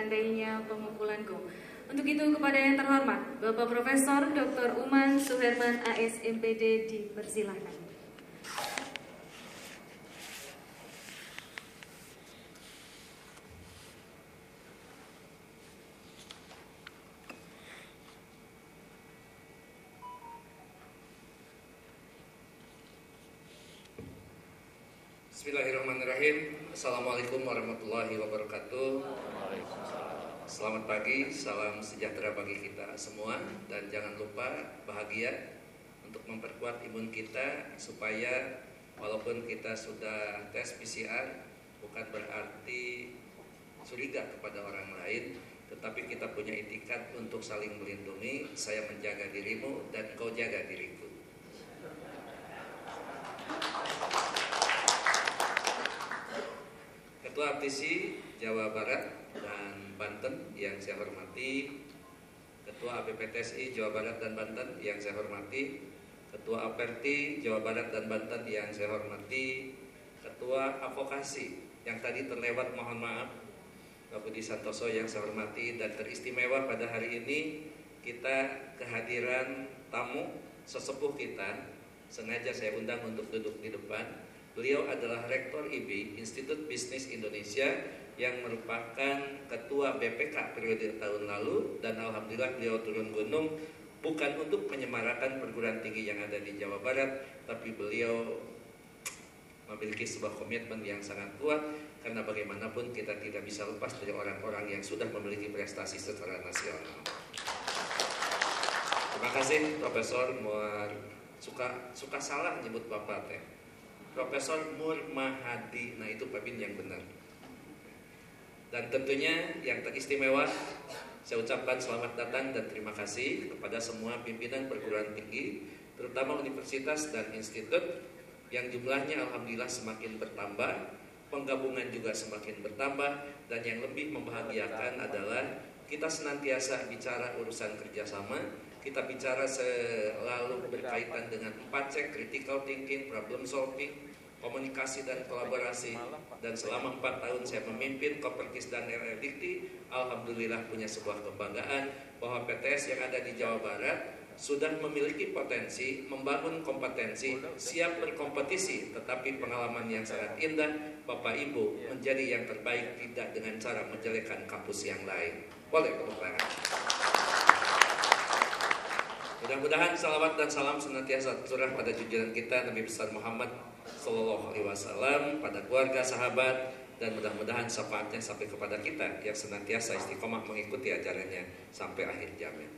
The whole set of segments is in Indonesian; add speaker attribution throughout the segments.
Speaker 1: Seandainya pemukulan gong. Untuk itu kepada yang terhormat, Bapak Profesor Dr. Uman Suherman AS MPD dipersilahkan.
Speaker 2: Bismillahirrahmanirrahim. Assalamualaikum warahmatullahi wabarakatuh. Selamat pagi, salam sejahtera bagi kita semua. Dan jangan lupa bahagia Untuk memperkuat imun kita Supaya walaupun kita sudah tes PCR Bukan berarti curiga kepada orang lain Tetapi kita punya itikat untuk saling melindungi. Saya menjaga dirimu dan kau jaga diriku Ketua APTC Jawa Barat dan Banten yang saya hormati, Ketua APPTSI Jawa Barat dan Banten yang saya hormati, Ketua APERTI Jawa Barat dan Banten yang saya hormati, Ketua Advokasi yang tadi terlewat mohon maaf, Pak Budi Santoso yang saya hormati dan teristimewa pada hari ini. Kita kehadiran tamu sesepuh kita. Sengaja saya undang untuk duduk di depan Beliau adalah Rektor IB, Institut Bisnis Indonesia, yang merupakan Ketua BPK periode tahun lalu, dan Alhamdulillah beliau turun gunung bukan untuk menyemarakan perguruan tinggi yang ada di Jawa Barat, tapi beliau memiliki sebuah komitmen yang sangat kuat karena bagaimanapun kita tidak bisa lepas dari orang-orang yang sudah memiliki prestasi secara nasional. Terima kasih Profesor Muar suka suka salah nyebut Bapak teh. Profesor Mur Mahadi. Nah itu Bin yang benar. Dan tentunya yang teristimewa saya ucapkan selamat datang dan terima kasih kepada semua pimpinan perguruan tinggi, terutama universitas dan institut yang jumlahnya alhamdulillah semakin bertambah, penggabungan juga semakin bertambah, dan yang lebih membahagiakan adalah kita senantiasa bicara urusan kerjasama, kita bicara selalu berkaitan dengan 4C, critical thinking, problem solving, komunikasi dan kolaborasi. Dan selama 4 tahun saya memimpin Koperkis dan RR Alhamdulillah punya sebuah kebanggaan bahwa PTS yang ada di Jawa Barat sudah memiliki potensi, membangun kompetensi, siap berkompetisi, tetapi pengalaman yang sangat indah, Bapak Ibu menjadi yang terbaik tidak dengan cara menjelekkan kampus yang lain. Boleh tangan. Mudah-mudahan salawat dan salam senantiasa tercurah pada junjungan kita Nabi besar Muhammad Sallallahu Alaihi Wasallam pada keluarga sahabat dan mudah-mudahan syafaatnya sampai kepada kita yang senantiasa istiqomah mengikuti ajarannya sampai akhir zaman.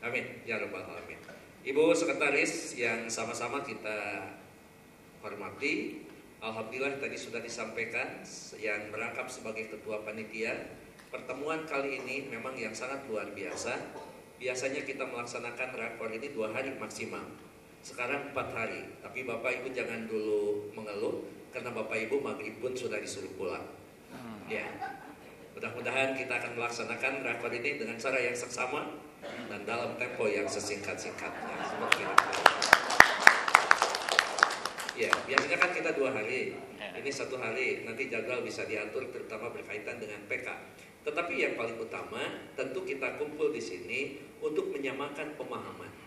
Speaker 2: Amin ya rabbal alamin. Ibu sekretaris yang sama-sama kita hormati, alhamdulillah tadi sudah disampaikan yang merangkap sebagai ketua panitia. Pertemuan kali ini memang yang sangat luar biasa biasanya kita melaksanakan rakor ini dua hari maksimal. Sekarang empat hari. Tapi Bapak Ibu jangan dulu mengeluh karena Bapak Ibu maghrib pun sudah disuruh pulang. Ya. Mudah-mudahan kita akan melaksanakan rakor ini dengan cara yang seksama dan dalam tempo yang sesingkat-singkatnya. Seperti itu. Ya, biasanya kan kita dua hari. Ini satu hari, nanti jadwal bisa diatur terutama berkaitan dengan PK. Tetapi yang paling utama, tentu kita kumpul di sini untuk menyamakan pemahaman.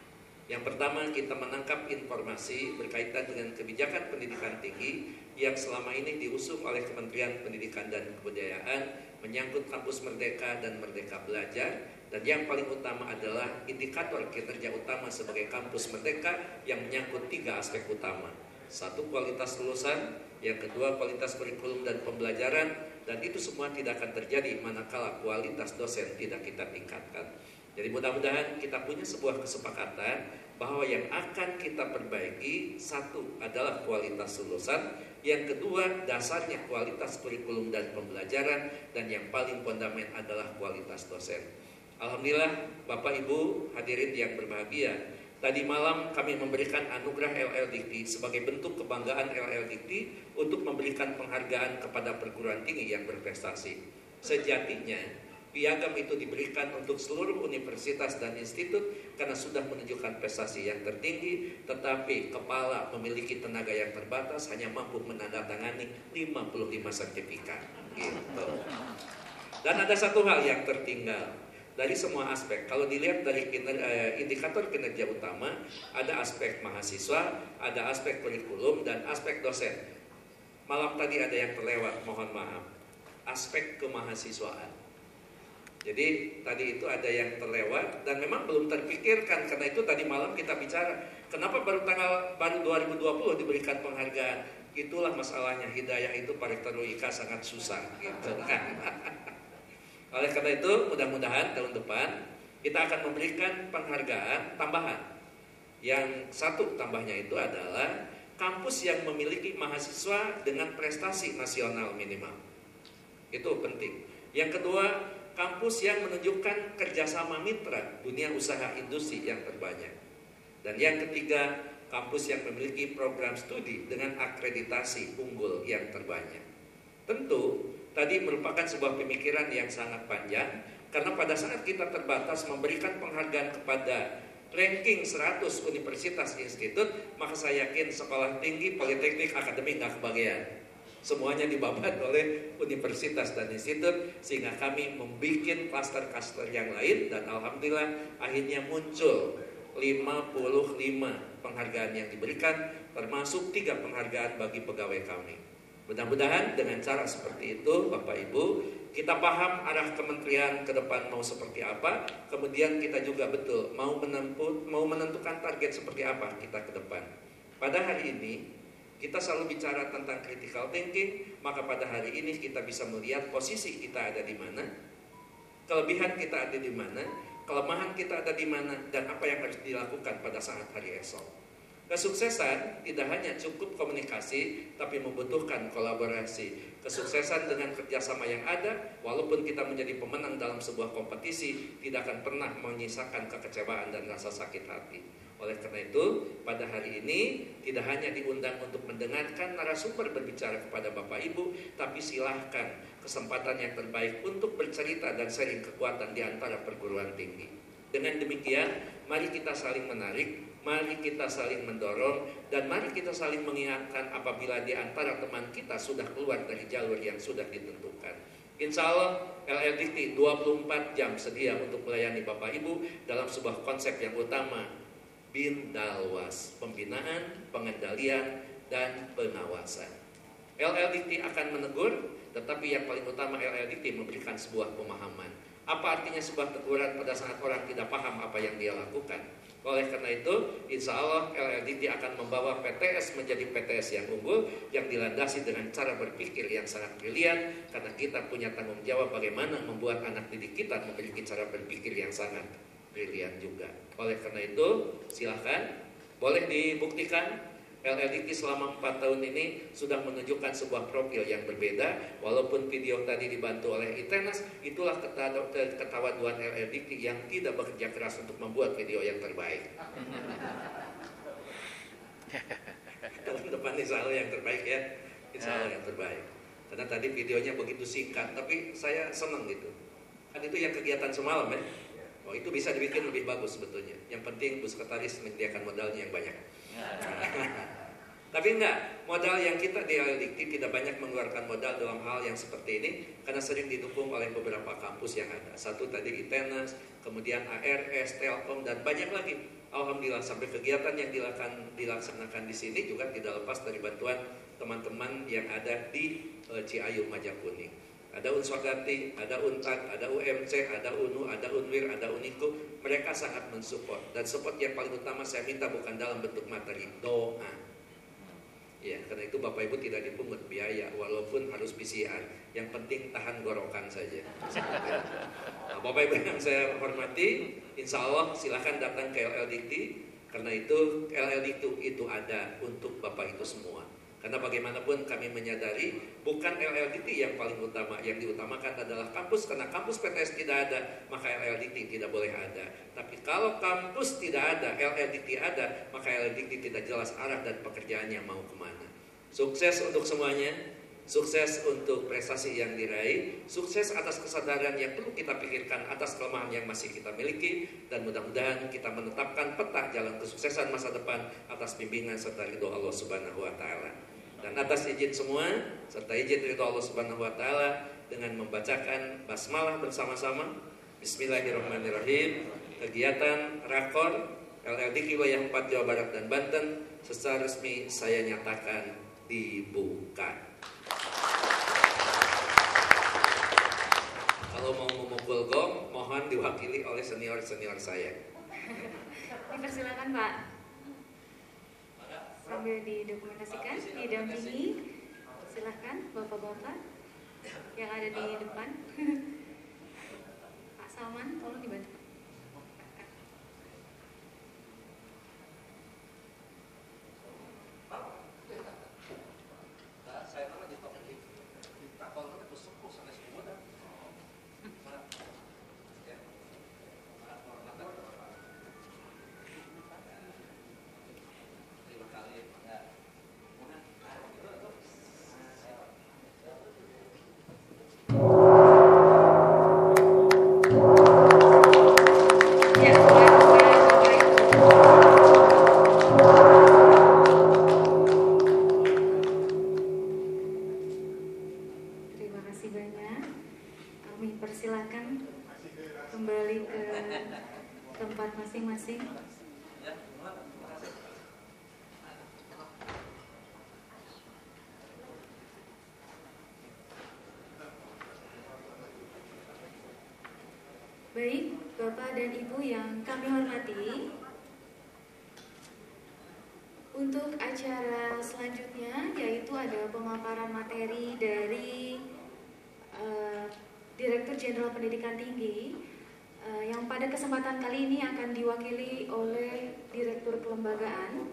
Speaker 2: Yang pertama, kita menangkap informasi berkaitan dengan kebijakan pendidikan tinggi yang selama ini diusung oleh Kementerian Pendidikan dan Kebudayaan menyangkut kampus merdeka dan merdeka belajar dan yang paling utama adalah indikator kinerja utama sebagai kampus merdeka yang menyangkut tiga aspek utama satu kualitas lulusan, yang kedua kualitas kurikulum dan pembelajaran, dan itu semua tidak akan terjadi manakala kualitas dosen tidak kita tingkatkan. Jadi mudah-mudahan kita punya sebuah kesepakatan bahwa yang akan kita perbaiki satu adalah kualitas lulusan, yang kedua dasarnya kualitas kurikulum dan pembelajaran, dan yang paling fundamental adalah kualitas dosen. Alhamdulillah Bapak Ibu hadirin yang berbahagia Tadi malam kami memberikan anugerah LL Dikti sebagai bentuk kebanggaan LL Dikti untuk memberikan penghargaan kepada perguruan tinggi yang berprestasi. Sejatinya, piagam itu diberikan untuk seluruh universitas dan institut karena sudah menunjukkan prestasi yang tertinggi, tetapi kepala memiliki tenaga yang terbatas hanya mampu menandatangani 55 sertifikat. Gitu. Dan ada satu hal yang tertinggal dari semua aspek. Kalau dilihat dari eh, indikator kinerja utama, ada aspek mahasiswa, ada aspek kurikulum, dan aspek dosen. Malam tadi ada yang terlewat, mohon maaf. Aspek kemahasiswaan. Jadi tadi itu ada yang terlewat dan memang belum terpikirkan. Karena itu tadi malam kita bicara kenapa baru tanggal baru 2020 diberikan penghargaan? Itulah masalahnya. Hidayah itu paritono ika sangat susah gitu kan? Oleh karena itu mudah-mudahan tahun depan kita akan memberikan penghargaan tambahan. Yang satu tambahnya itu adalah kampus yang memiliki mahasiswa dengan prestasi nasional minimal. Itu penting. Yang kedua kampus yang menunjukkan kerjasama mitra dunia usaha industri yang terbanyak. Dan yang ketiga, kampus yang memiliki program studi dengan akreditasi unggul yang terbanyak. Tentu, tadi merupakan sebuah pemikiran yang sangat panjang, karena pada saat kita terbatas memberikan penghargaan kepada ranking 100 universitas institut, maka saya yakin sekolah tinggi, politeknik, akademik nggak kebagian semuanya dibabat oleh universitas dan institut sehingga kami membuat klaster-klaster yang lain dan alhamdulillah akhirnya muncul 55 penghargaan yang diberikan termasuk tiga penghargaan bagi pegawai kami. Mudah-mudahan dengan cara seperti itu Bapak Ibu kita paham arah kementerian ke depan mau seperti apa, kemudian kita juga betul mau mau menentukan target seperti apa kita ke depan. Pada hari ini kita selalu bicara tentang critical thinking, maka pada hari ini kita bisa melihat posisi kita ada di mana, kelebihan kita ada di mana, kelemahan kita ada di mana, dan apa yang harus dilakukan pada saat hari esok. Kesuksesan tidak hanya cukup komunikasi, tapi membutuhkan kolaborasi. Kesuksesan dengan kerjasama yang ada, walaupun kita menjadi pemenang dalam sebuah kompetisi, tidak akan pernah menyisakan kekecewaan dan rasa sakit hati. Oleh karena itu, pada hari ini tidak hanya diundang untuk mendengarkan narasumber berbicara kepada Bapak Ibu, tapi silahkan kesempatan yang terbaik untuk bercerita dan sharing kekuatan di antara perguruan tinggi. Dengan demikian, mari kita saling menarik, mari kita saling mendorong, dan mari kita saling mengingatkan apabila di antara teman kita sudah keluar dari jalur yang sudah ditentukan. Insya Allah LLDT 24 jam sedia untuk melayani Bapak Ibu dalam sebuah konsep yang utama bin dalwas, pembinaan, pengendalian, dan pengawasan. LLDT akan menegur, tetapi yang paling utama LLDT memberikan sebuah pemahaman. Apa artinya sebuah teguran pada saat orang tidak paham apa yang dia lakukan? Oleh karena itu, insya Allah LLDT akan membawa PTS menjadi PTS yang unggul, yang dilandasi dengan cara berpikir yang sangat brilian, karena kita punya tanggung jawab bagaimana membuat anak didik kita memiliki cara berpikir yang sangat brilian juga. Oleh karena itu, silahkan boleh dibuktikan LLDT selama 4 tahun ini sudah menunjukkan sebuah profil yang berbeda. Walaupun video tadi dibantu oleh Itenas itulah ketawaduan LLDT yang tidak bekerja keras untuk membuat video yang terbaik. Tahun depan insya Allah yang terbaik ya. Insya Allah yang terbaik. Karena tadi videonya begitu singkat tapi saya senang gitu. Kan itu yang kegiatan semalam ya Oh itu bisa dibikin lebih bagus sebetulnya. Yang penting Bu Sekretaris menyediakan modalnya yang banyak. Tapi enggak, modal yang kita di Dikti tidak banyak mengeluarkan modal dalam hal yang seperti ini karena sering didukung oleh beberapa kampus yang ada. Satu tadi ITENAS, kemudian ARS, Telkom dan banyak lagi. Alhamdulillah sampai kegiatan yang dilakukan, dilaksanakan di sini juga tidak lepas dari bantuan teman-teman yang ada di uh, Ciayu Majakuning. Ada Unswagati, ada Untak, ada UMC, ada UNU, ada UNWIR, ada UNIKU. Mereka sangat mensupport. Dan support yang paling utama saya minta bukan dalam bentuk materi, doa. Ya, karena itu Bapak Ibu tidak dipungut biaya walaupun harus PCR. Yang penting tahan gorokan saja. Nah, Bapak Ibu yang saya hormati, insya Allah silahkan datang ke LLDT karena itu LLDT itu ada untuk Bapak itu semua. Karena bagaimanapun kami menyadari bukan LLDT yang paling utama, yang diutamakan adalah kampus. Karena kampus PTS tidak ada, maka LLDT tidak boleh ada. Tapi kalau kampus tidak ada, LLDT ada, maka LLDT tidak jelas arah dan pekerjaannya mau ke mana. Sukses untuk semuanya, sukses untuk prestasi yang diraih, sukses atas kesadaran yang perlu kita pikirkan atas kelemahan yang masih kita miliki, dan mudah-mudahan kita menetapkan peta jalan kesuksesan masa depan atas bimbingan serta ridho Allah Subhanahu wa Ta'ala. Dan atas izin semua serta izin dari Allah Subhanahu wa taala dengan membacakan basmalah bersama-sama Bismillahirrahmanirrahim kegiatan rakor LLD Wilayah 4 Jawa Barat dan Banten secara resmi saya nyatakan dibuka. Kalau mau memukul gong, mohon diwakili oleh senior-senior saya.
Speaker 1: Dipersilakan Pak. Sambil didokumentasikan, didampingi. Silahkan Bapak-Bapak yang ada di depan. Pak Salman, tolong dibantu. Baik, Bapak dan Ibu yang kami hormati, untuk acara selanjutnya yaitu ada pemaparan materi dari eh, Direktur Jenderal Pendidikan Tinggi eh, yang pada kesempatan kali ini akan diwakili oleh Direktur Kelembagaan.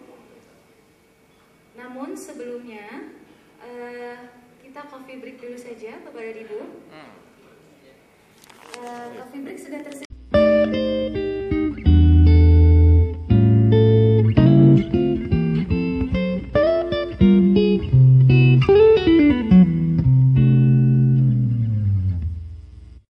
Speaker 1: Namun sebelumnya eh, kita coffee break dulu saja Bapak dan Ibu. Eh, coffee sudah tersedia.